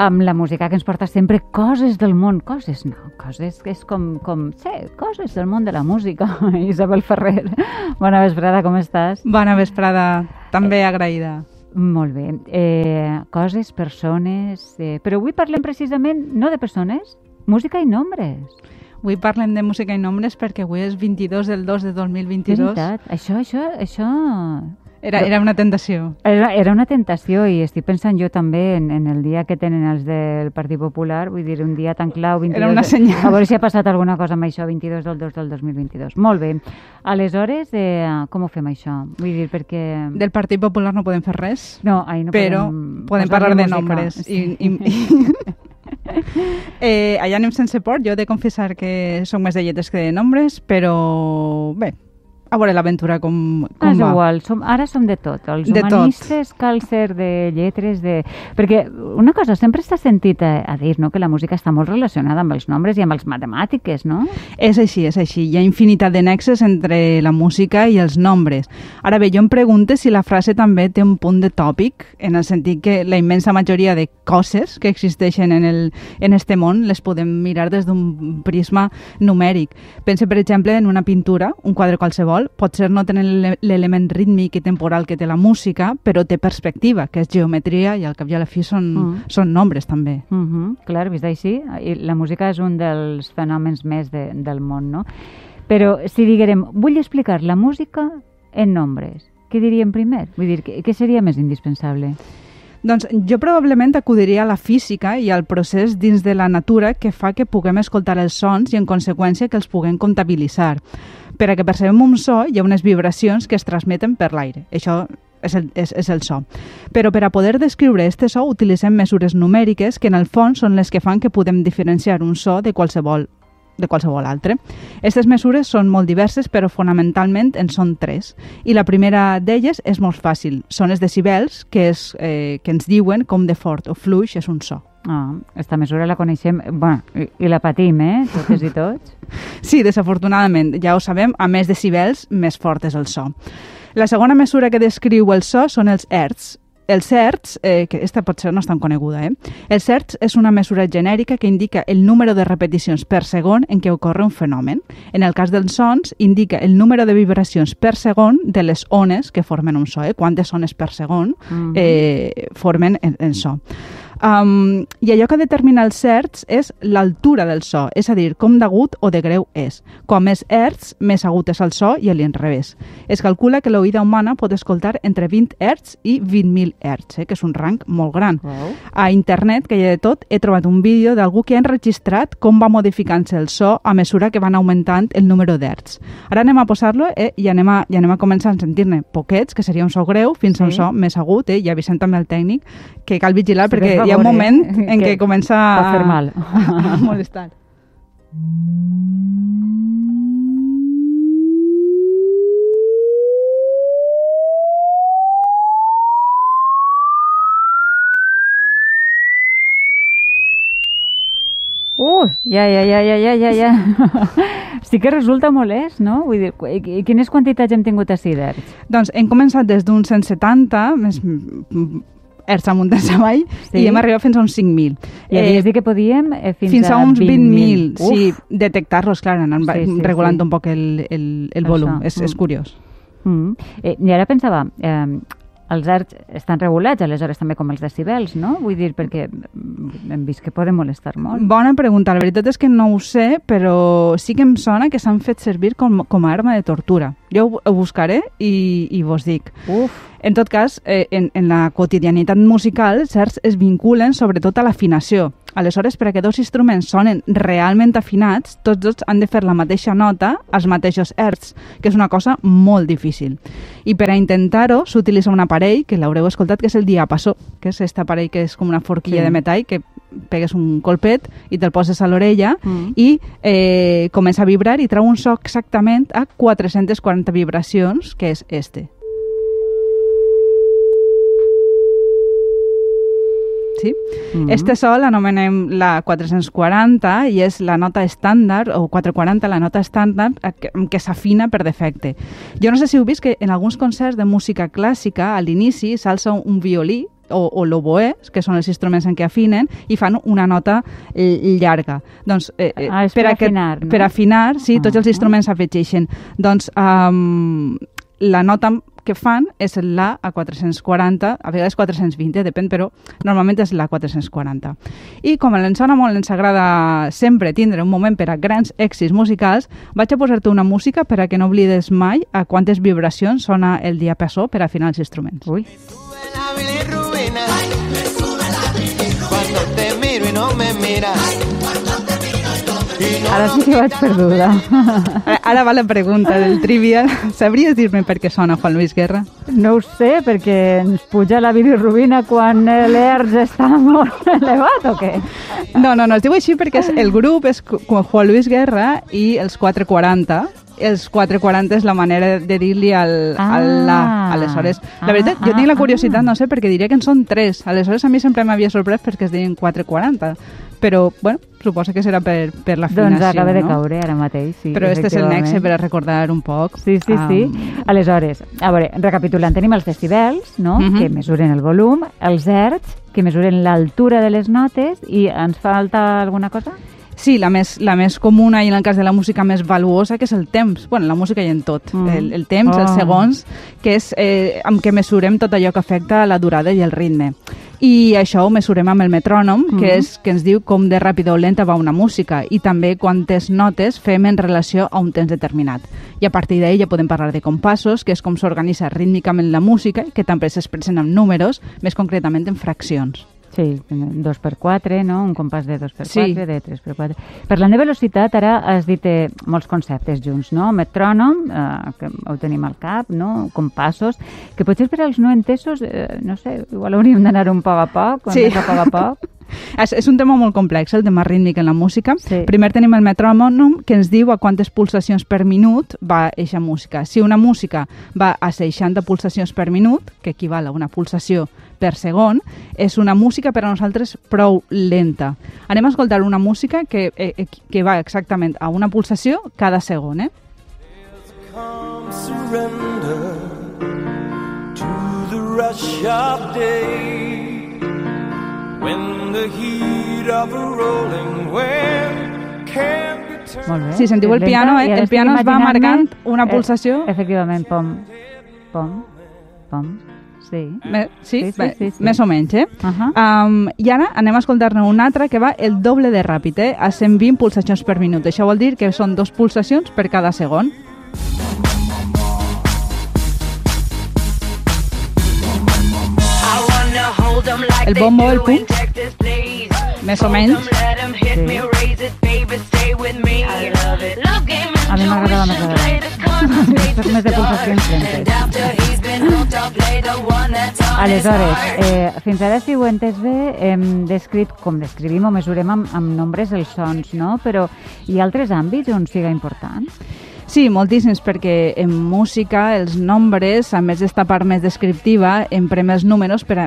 amb la música que ens porta sempre coses del món, coses no, coses que és com, com sí, coses del món de la música. Isabel Ferrer, bona vesprada, com estàs? Bona vesprada, també agraïda. Molt bé. Eh, coses, persones... Eh, però avui parlem precisament no de persones, música i nombres. Avui parlem de música i nombres perquè avui és 22 del 2 de 2022. És veritat. Això, això, això... Era, era una tentació. Era, era una tentació i estic pensant jo també en, en el dia que tenen els del Partit Popular, vull dir, un dia tan clau, 22... Era una senyal. A veure si ha passat alguna cosa amb això, 22 del 2 del 2022. Molt bé. Aleshores, eh, com ho fem això? Vull dir, perquè... Del Partit Popular no podem fer res, No, ahí no però podem, podem posar-li parlar de música. nombres. Sí. I, i, eh, allà anem sense port. Jo he de confessar que som més de lletres que de nombres, però bé, a veure l'aventura com, com és va. igual, som, ara som de tot. Els De tot. humanistes cal ser de lletres, de... Perquè una cosa, sempre s'ha sentit a, a dir no? que la música està molt relacionada amb els nombres i amb les matemàtiques, no? És així, és així. Hi ha infinitat de nexes entre la música i els nombres. Ara bé, jo em pregunto si la frase també té un punt de tòpic, en el sentit que la immensa majoria de coses que existeixen en, el, en este món les podem mirar des d'un prisma numèric. Pense, per exemple, en una pintura, un quadre qualsevol, potser no tenen l'ele- l'element rítmic i temporal que té la música, però té perspectiva, que és geometria i al cap i a la fi són, Mm. són nombres també. Uh -huh, clar, vist així, la música és un dels fenòmens més de, del món, no? Però si diguérem, vull explicar la música en nombres, què diríem primer? Vull dir, què, què seria més indispensable? Doncs jo probablement acudiria a la física i al procés dins de la natura que fa que puguem escoltar els sons i, en conseqüència, que els puguem comptabilitzar. Per a que percebem un so, hi ha unes vibracions que es transmeten per l'aire. Això és el, és, és el so. Però per a poder descriure este so utilitzem mesures numèriques que en el fons són les que fan que podem diferenciar un so de qualsevol de qualsevol altre. Aquestes mesures són molt diverses, però fonamentalment en són tres. I la primera d'elles és molt fàcil. Són els decibels, que, és, eh, que ens diuen com de fort o fluix és un so. Ah, esta mesura la coneixem, bueno, i, i la patim, eh, totes i tots. Sí, desafortunadament, ja ho sabem, a més decibels, més fort és el so. La segona mesura que descriu el so són els hertz. Els hertz, eh, que esta potser no és tan coneguda, eh? Els hertz és una mesura genèrica que indica el número de repeticions per segon en què ocorre un fenomen. En el cas dels sons, indica el número de vibracions per segon de les ones que formen un so, eh? Quantes ones per segon Mhm. eh, formen el, el so. Um, I allò que determina els hertz és l'altura del so, és a dir, com d'agut o de greu és. Com més hertz, més agut és el so i a l'inrevés. Es calcula que l'oïda humana pot escoltar entre 20 hertz i 20.000 hertz, eh, que és un rang molt gran. Wow. A internet, que hi ha de tot, he trobat un vídeo d'algú que ha enregistrat com va modificant-se el so a mesura que van augmentant el número d'hertz. Ara anem a posar-lo eh, i anem a, i anem a començar a sentir-ne poquets, que seria un so greu, fins a un Sí. so més agut, eh, i avisem també al tècnic que cal vigilar Sí, perquè per hi ha un favor, moment eh, en què comença Pot a, fer mal. a molestar. Uh, ja, ja, ja, ja, ja, ja, ja. sí que resulta molest, no? Vull dir, quines quantitats hem tingut així d'hertz? Doncs hem començat des d'un 170, més hertz amunt i avall, Sí. i hem arribat fins a uns 5.000. I havies dit que podíem eh, fins, fins, a, uns 20.000, 20.000. sí, detectar-los, clar, anant Sí, sí, regulant sí. un poc el, el, el volum, so, és, és mm. curiós. Mm. Eh, I ara pensava, eh, els hertz estan regulats, aleshores també com els decibels, no? Vull dir, perquè hem vist que poden molestar molt. Bona pregunta, la veritat és que no ho sé, però sí que em sona que s'han fet servir com, com a arma de tortura. Jo ho buscaré i, i vos dic. Uf, En tot cas, eh, en, en la quotidianitat musical, certs es vinculen sobretot a l'afinació. Aleshores, per a que dos instruments sonen realment afinats, tots dos han de fer la mateixa nota als mateixos hertz, que és una cosa molt difícil. I per a intentar-ho s'utilitza un aparell, que l'haureu escoltat, que és el diapasó, que és aquest aparell que és com una forquilla Sí. de metall, que pegues un colpet i te'l poses a l'orella Mm. i eh, comença a vibrar i treu un so exactament a 440 vibracions, que és este. Sí? Mm. Este so l'anomenem la 440 i és la nota estàndard, o 440, la nota estàndard que, que s'afina per defecte. Jo no sé si heu vist que en alguns concerts de música clàssica, a l'inici, s'alça un violí o, o l'oboè, que són els instruments en què afinen, i fan una nota llarga. Doncs, eh, eh, ah, per, per afinar, no? Per afinar, sí, tots els instruments afegeixen. Doncs um, la nota que fan és la a 440, a vegades 420, depèn, però normalment és la 440. I com ens sona molt, ens agrada sempre tindre un moment per a grans èxits musicals, vaig a posar-te una música per a que no oblides mai a quantes vibracions sona el diapasó per afinar els instruments. Ui. Cuando te miro y no me miras Ara sí que vaig perduda. Ara, va la pregunta del trivial. Sabries dir-me per què sona Juan Luis Guerra? No ho sé, perquè ens puja la bilirrubina quan l'ERS està molt elevat o què? No, no, no, es diu així perquè el grup és Juan Luis Guerra i els 440, els 440 és la manera de dir-li al, ah, al la. Aleshores, la ah, veritat, jo ah, tinc la curiositat, no sé, perquè diria que en són 3. Aleshores, a mi sempre m'havia sorprès perquè es deien 440 però, bueno, suposa que serà per, per l'afinació, Doncs acaba de no? caure ara mateix, sí. Però este és el nexe per a recordar un poc. Sí, sí, um... sí. Aleshores, a veure, recapitulant, tenim els decibels, no?, uh mhm. -huh. que mesuren el volum, els hertz, que mesuren l'altura de les notes, i ens falta alguna cosa? Sí, la més, la més comuna i en el cas de la música més valuosa, que és el temps. bueno, la música i en tot. Mm. El, el temps, oh. els segons, que és eh, amb què mesurem tot allò que afecta la durada i el ritme. I això ho mesurem amb el metrònom, que, mm -hmm. és, que ens diu com de ràpida o lenta va una música i també quantes notes fem en relació a un temps determinat. I a partir d'ahir ja podem parlar de compassos, que és com s'organitza rítmicament la música, que també s'expressen en números, més concretament en fraccions. Sí, 2 per 4, no? un compàs de 2 per 4, sí. de 3 per 4. Parlant de velocitat, ara has dit eh, molts conceptes junts, no? Metrònom, eh, que ho tenim al cap, no? Compassos, que potser per als no entesos, eh, no sé, igual hauríem d'anar un poc a poc, sí. a poc a poc. és, és un tema molt complex, el tema rítmic en la música. Sí. Primer tenim el metrònom, que ens diu a quantes pulsacions per minut va eixa música. Si una música va a 60 pulsacions per minut, que equival a una pulsació per segon, és una música per a nosaltres prou lenta. Anem a escoltar una música que, eh, eh que va exactament a una pulsació cada segon, eh? surrender to the rush of day molt bé. Si sentiu el piano, eh? el piano es va marcant una pulsació. Eh, efectivament, pom, pom, pom, Sí. Me, sí? Sí, sí, sí, sí, Més o menys, eh? Uh -huh. um, I ara anem a escoltar-ne un altre que va el doble de ràpid, eh? A 120 pulsacions per minut. Això vol dir que són dos pulsacions per cada segon. El bombo, el punt, més o menys. Sí. A mi m'agradava més la més de pulsacions lentes. Aleshores, eh, fins ara, si ho he entès bé, hem descrit com descrivim o mesurem amb, amb nombres els sons, no? Però hi ha altres àmbits on siga important? Sí, moltíssims, perquè en música els nombres, a més d'esta part més descriptiva, emprem els números per a,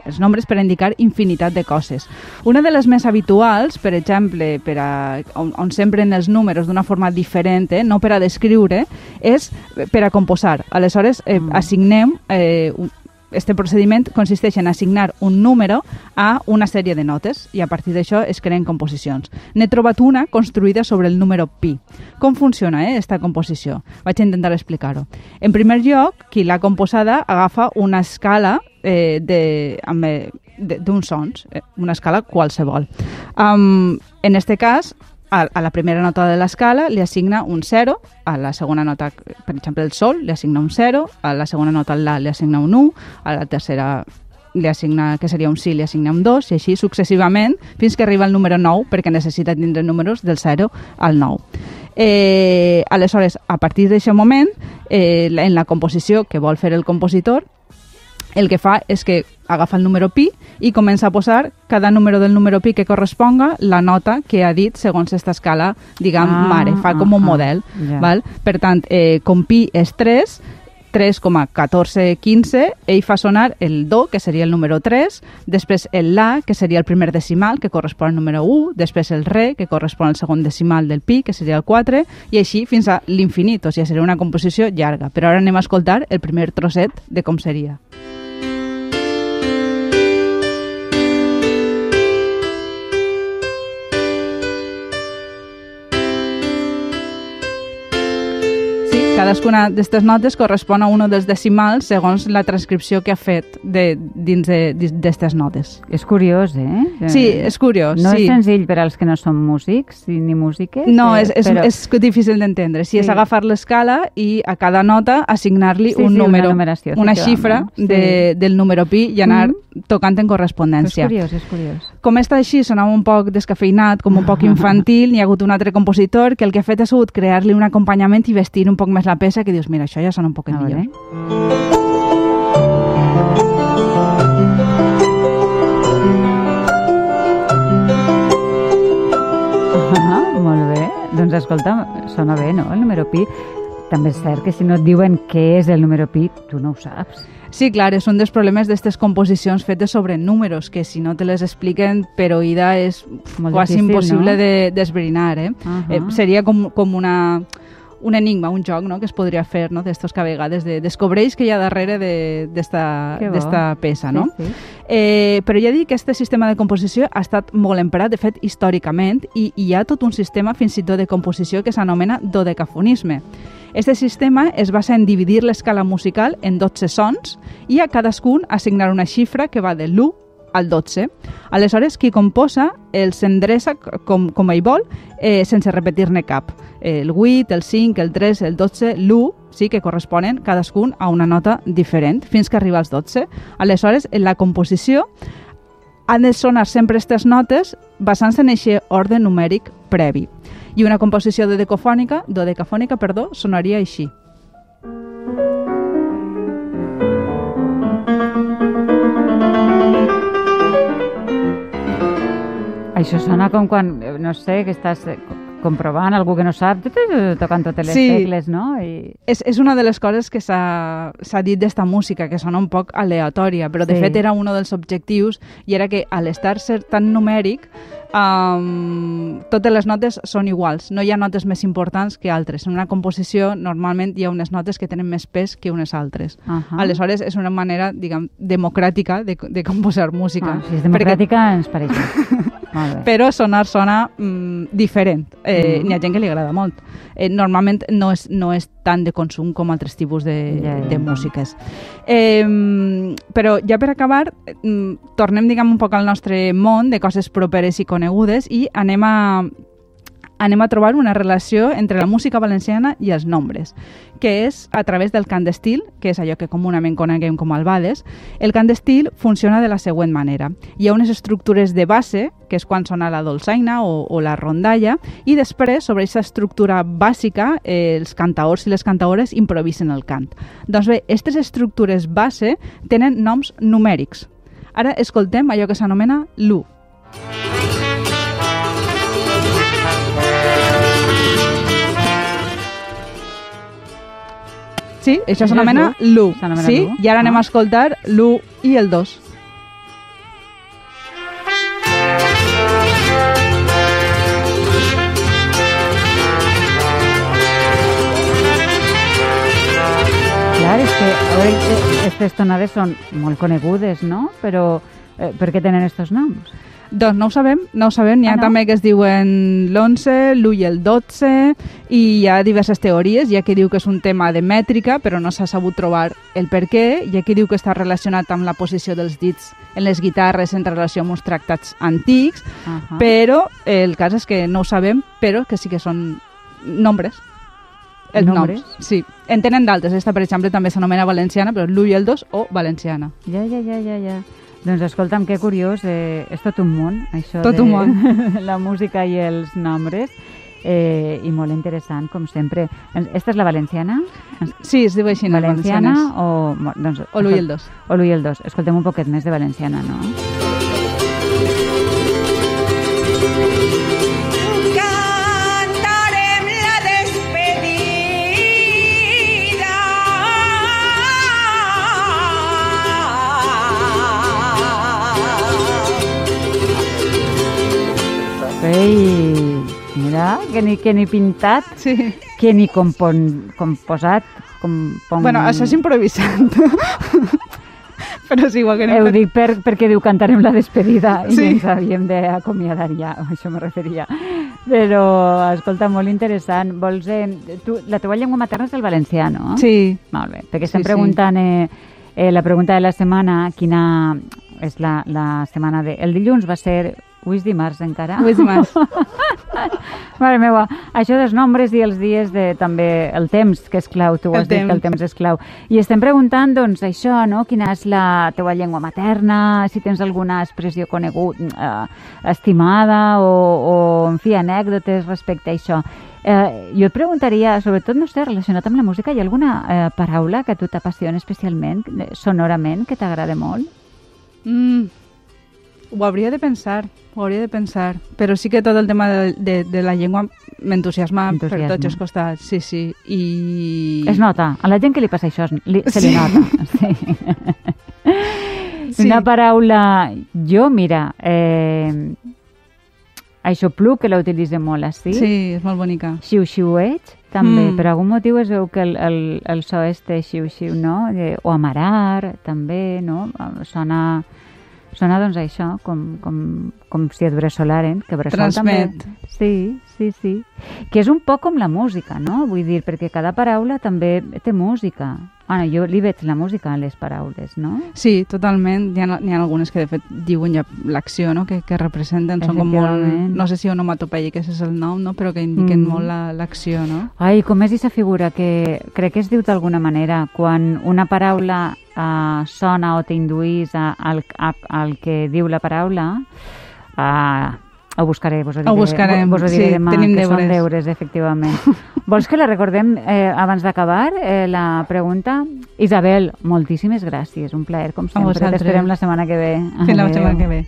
els nombres per a indicar infinitat de coses. Una de les més habituals, per exemple, per a, on, on s'empren els números d'una forma diferent, eh, no per a descriure, és per a composar. Aleshores, eh, mm. assignem eh, este procediment consisteix en assignar un número a una sèrie de notes i a partir d'això es creen composicions. N'he trobat una construïda sobre el número pi. Com funciona eh, esta composició? Vaig intentar explicar-ho. En primer lloc, qui l'ha composada agafa una escala eh, eh, d'uns sons, eh, una escala qualsevol. Um, en este cas, a, a la primera nota de l'escala li assigna un 0, a la segona nota, per exemple, el sol, li assigna un 0, a la segona nota el la li assigna un 1, a la tercera li assigna, que seria un sí, li assigna un 2, i així successivament fins que arriba al número 9, perquè necessita tindre números del 0 al 9. Eh, aleshores, a partir d'aquest moment, eh, en la composició que vol fer el compositor, el que fa és que agafa el número pi i comença a posar cada número del número pi que corresponga la nota que ha dit segons aquesta escala, diguem, ah, mare. Fa com un ah, model. Yeah. Val? Per tant, eh, com pi és 3, 3,1415, ell fa sonar el do, que seria el número 3, després el la, que seria el primer decimal, que correspon al número 1, després el re, que correspon al segon decimal del pi, que seria el 4, i així fins a l'infinit, o sigui, seria una composició llarga. Però ara anem a escoltar el primer trosset de com seria. Cadascuna d'aquestes notes correspon a un dels decimals segons la transcripció que ha fet de, dins d'aquestes notes. És curiós, eh? Sí, és curiós. No sí. és senzill per als que no són músics ni músiques. No, eh, és, és, però... és difícil d'entendre. Si sí. és agafar l'escala i a cada nota assignar-li Sí, un sí, una número, una efectivament, xifra sí. de, del número pi i anar Mhm. tocant en Però és correspondència. curiós, és curiós. Com està així, sonava un poc descafeinat, com un poc infantil, n'hi ha hagut un altre compositor que el que ha fet ha sigut crear-li un acompanyament i vestir un poc més la peça, que dius, mira, això ja sona un poc A veure. millor. Ah, molt bé. Doncs escolta, sona bé, no?, el número pi. També és cert que si no et diuen què és el número pi, tu no ho saps. Sí, clar, és un dels problemes d'aquestes composicions fetes sobre números, que si no te les expliquen per oïda és Molt quasi difícil, impossible no? de- d'esbrinar, eh? Ahà. eh? Seria com, com una, un enigma, un joc no? que es podria fer no? d'estos que a vegades de, descobreix que hi ha darrere de- d'esta d'esta peça, no? Sí, sí. Eh, però ja dic que aquest sistema de composició ha estat molt emprat, de fet, històricament, i, hi ha tot un sistema fins i tot de composició que s'anomena dodecafonisme. Este sistema es basa en dividir l'escala musical en 12 sons i a cadascun assignar una xifra que va de l'1 al 12. Aleshores, qui composa els endreça com, com ell vol, eh, sense repetir-ne cap. El 8, el 5, el 3, el 12, l'1, sí que corresponen cadascun a una nota diferent, fins que arriba als 12. Aleshores, en la composició han de sonar sempre aquestes notes basant-se en aquest ordre numèric previ. I una composició dodecafònica, dodecafònica perdó, sonaria així. Això sona com quan, eh, no sé, que estàs eh, comprovant algú que no sap, tocant totes les Sí. tecles, no? I... És, és una de les coses que s'ha dit d'esta música, que sona un poc aleatòria, però de Sí. fet era un dels objectius i era que a l'estar ser tan numèric um, totes les notes són iguals, no hi ha notes més importants que altres. En una composició normalment hi ha unes notes que tenen més pes que unes altres. Ahà. Aleshores és una manera, diguem, democràtica de, de composar música. Ah, si és Perquè- democràtica, ens pareix. Molt bé. però sonar sona mm, diferent. Eh, Mm. N'hi ha gent que li agrada molt. Eh, normalment no és, no és tant de consum com altres tipus de, Ja, ja. de músiques. Eh, però ja per acabar, mm, tornem diguem, un poc al nostre món de coses properes i conegudes i anem a, anem a trobar una relació entre la música valenciana i els nombres, que és a través del cant d'estil, que és allò que comunament coneguem com albades. El cant d'estil funciona de la següent manera. Hi ha unes estructures de base, que és quan sona la dolçaina o, o la rondalla, i després, sobre aquesta estructura bàsica, eh, els cantaors i les cantaores improvisen el cant. Doncs bé, aquestes estructures base tenen noms numèrics. Ara escoltem allò que s'anomena l'U. Sí, això s'anomena l'U. Sí, l'U. i ara anem a escoltar l'U i el 2. Clar, és que aquestes tonades són molt conegudes, no? Però eh, per què tenen aquests noms? Doncs no ho sabem, no ho sabem. N'hi ha Ah, no? també que es diuen l'11, l'1 i el 12, i hi ha diverses teories. Hi ha qui diu que és un tema de mètrica, però no s'ha sabut trobar el per què. Hi ha qui diu que està relacionat amb la posició dels dits en les guitarres en relació amb uns tractats antics, Ahà. però el cas és que no ho sabem, però que sí que són nombres. Els Nombres? noms, sí. En tenen d'altres. Esta, per exemple, també s'anomena valenciana, però l'1 i el 2 o valenciana. Ja, ja, ja, ja, ja. Doncs escolta'm, que curiós, eh, és tot un món, això Tot de un món. la música i els nombres, eh, i molt interessant, com sempre. Ens- Esta és la valenciana? Sí, es diu així. Valenciana o... Doncs, O l'1 i el 2. O l'1 i el 2. Escoltem un poquet més de valenciana, no? Ei, mira, que ni, que ni pintat, Sí. que ni compon, composat, compon... Bueno, això és improvisant. Però sí, ho haguem Ho fet. dic per, perquè diu cantarem la despedida i Sí. ens havíem d'acomiadar ja, a això me referia. Però, escolta, molt interessant. Vols, eh, tu, la teva llengua materna és el valencià, no? Sí, Molt bé, perquè estem sí. preguntant eh, eh, la pregunta de la setmana, quina és la, la setmana de... El dilluns va ser... Avui és dimarts encara? ho és dimarts. Mare meva, això dels nombres i els dies de també el temps, que és clau, tu El has dit que el temps. temps és clau. I estem preguntant, doncs, això, no? Quina és la teua llengua materna, si tens alguna expressió conegut, eh, estimada o, o, en fi, anècdotes respecte a això. Eh, jo et preguntaria, sobretot, no sé, relacionat amb la música, hi ha alguna eh, paraula que a tu t'apassiona especialment, eh, sonorament, que t'agrada molt? Mm, ho hauria de pensar, ho hauria de pensar. Però sí que tot el tema de, de, de la llengua m'entusiasma per tots els costats. Sí, sí. I... Es nota. A la gent que li passa això li, se li Sí. nota. Sí. Sí. Una paraula... Jo, mira, eh, això plu, que la utilitzem molt així. Sí, és molt bonica. Xiu-xiueig, també. Mm. Per algun motiu es veu que el, el, el so este xiu-xiu, no? Eh, o amarar, també, no? Eh, Sona, sona doncs això, com, com, com si et bressolaren, que bressol Transmet. també... Sí, sí, sí. Que és un poc com la música, no? Vull dir, perquè cada paraula també té música. Bueno, jo li veig la música a les paraules, no? Sí, totalment. N'hi ha, n'hi ha algunes que, de fet, diuen ja l'acció no? que, que representen. Són com molt... No sé si onomatopeia, que és el nom, no? però que indiquen Mm. molt la- l'acció, no? Ai, com és aquesta figura que crec que es diu d'alguna manera quan una paraula uh, sona o t'induís al, a, al que diu la paraula, uh, ho buscaré, vos ho diré, Ho buscarem, vos ho diré sí, demà, tenim que són deures. deures, efectivament. Vols que la recordem eh, abans d'acabar, eh, la pregunta? Isabel, moltíssimes gràcies, un plaer, com sempre. T'esperem la setmana que ve. Fins la setmana que ve.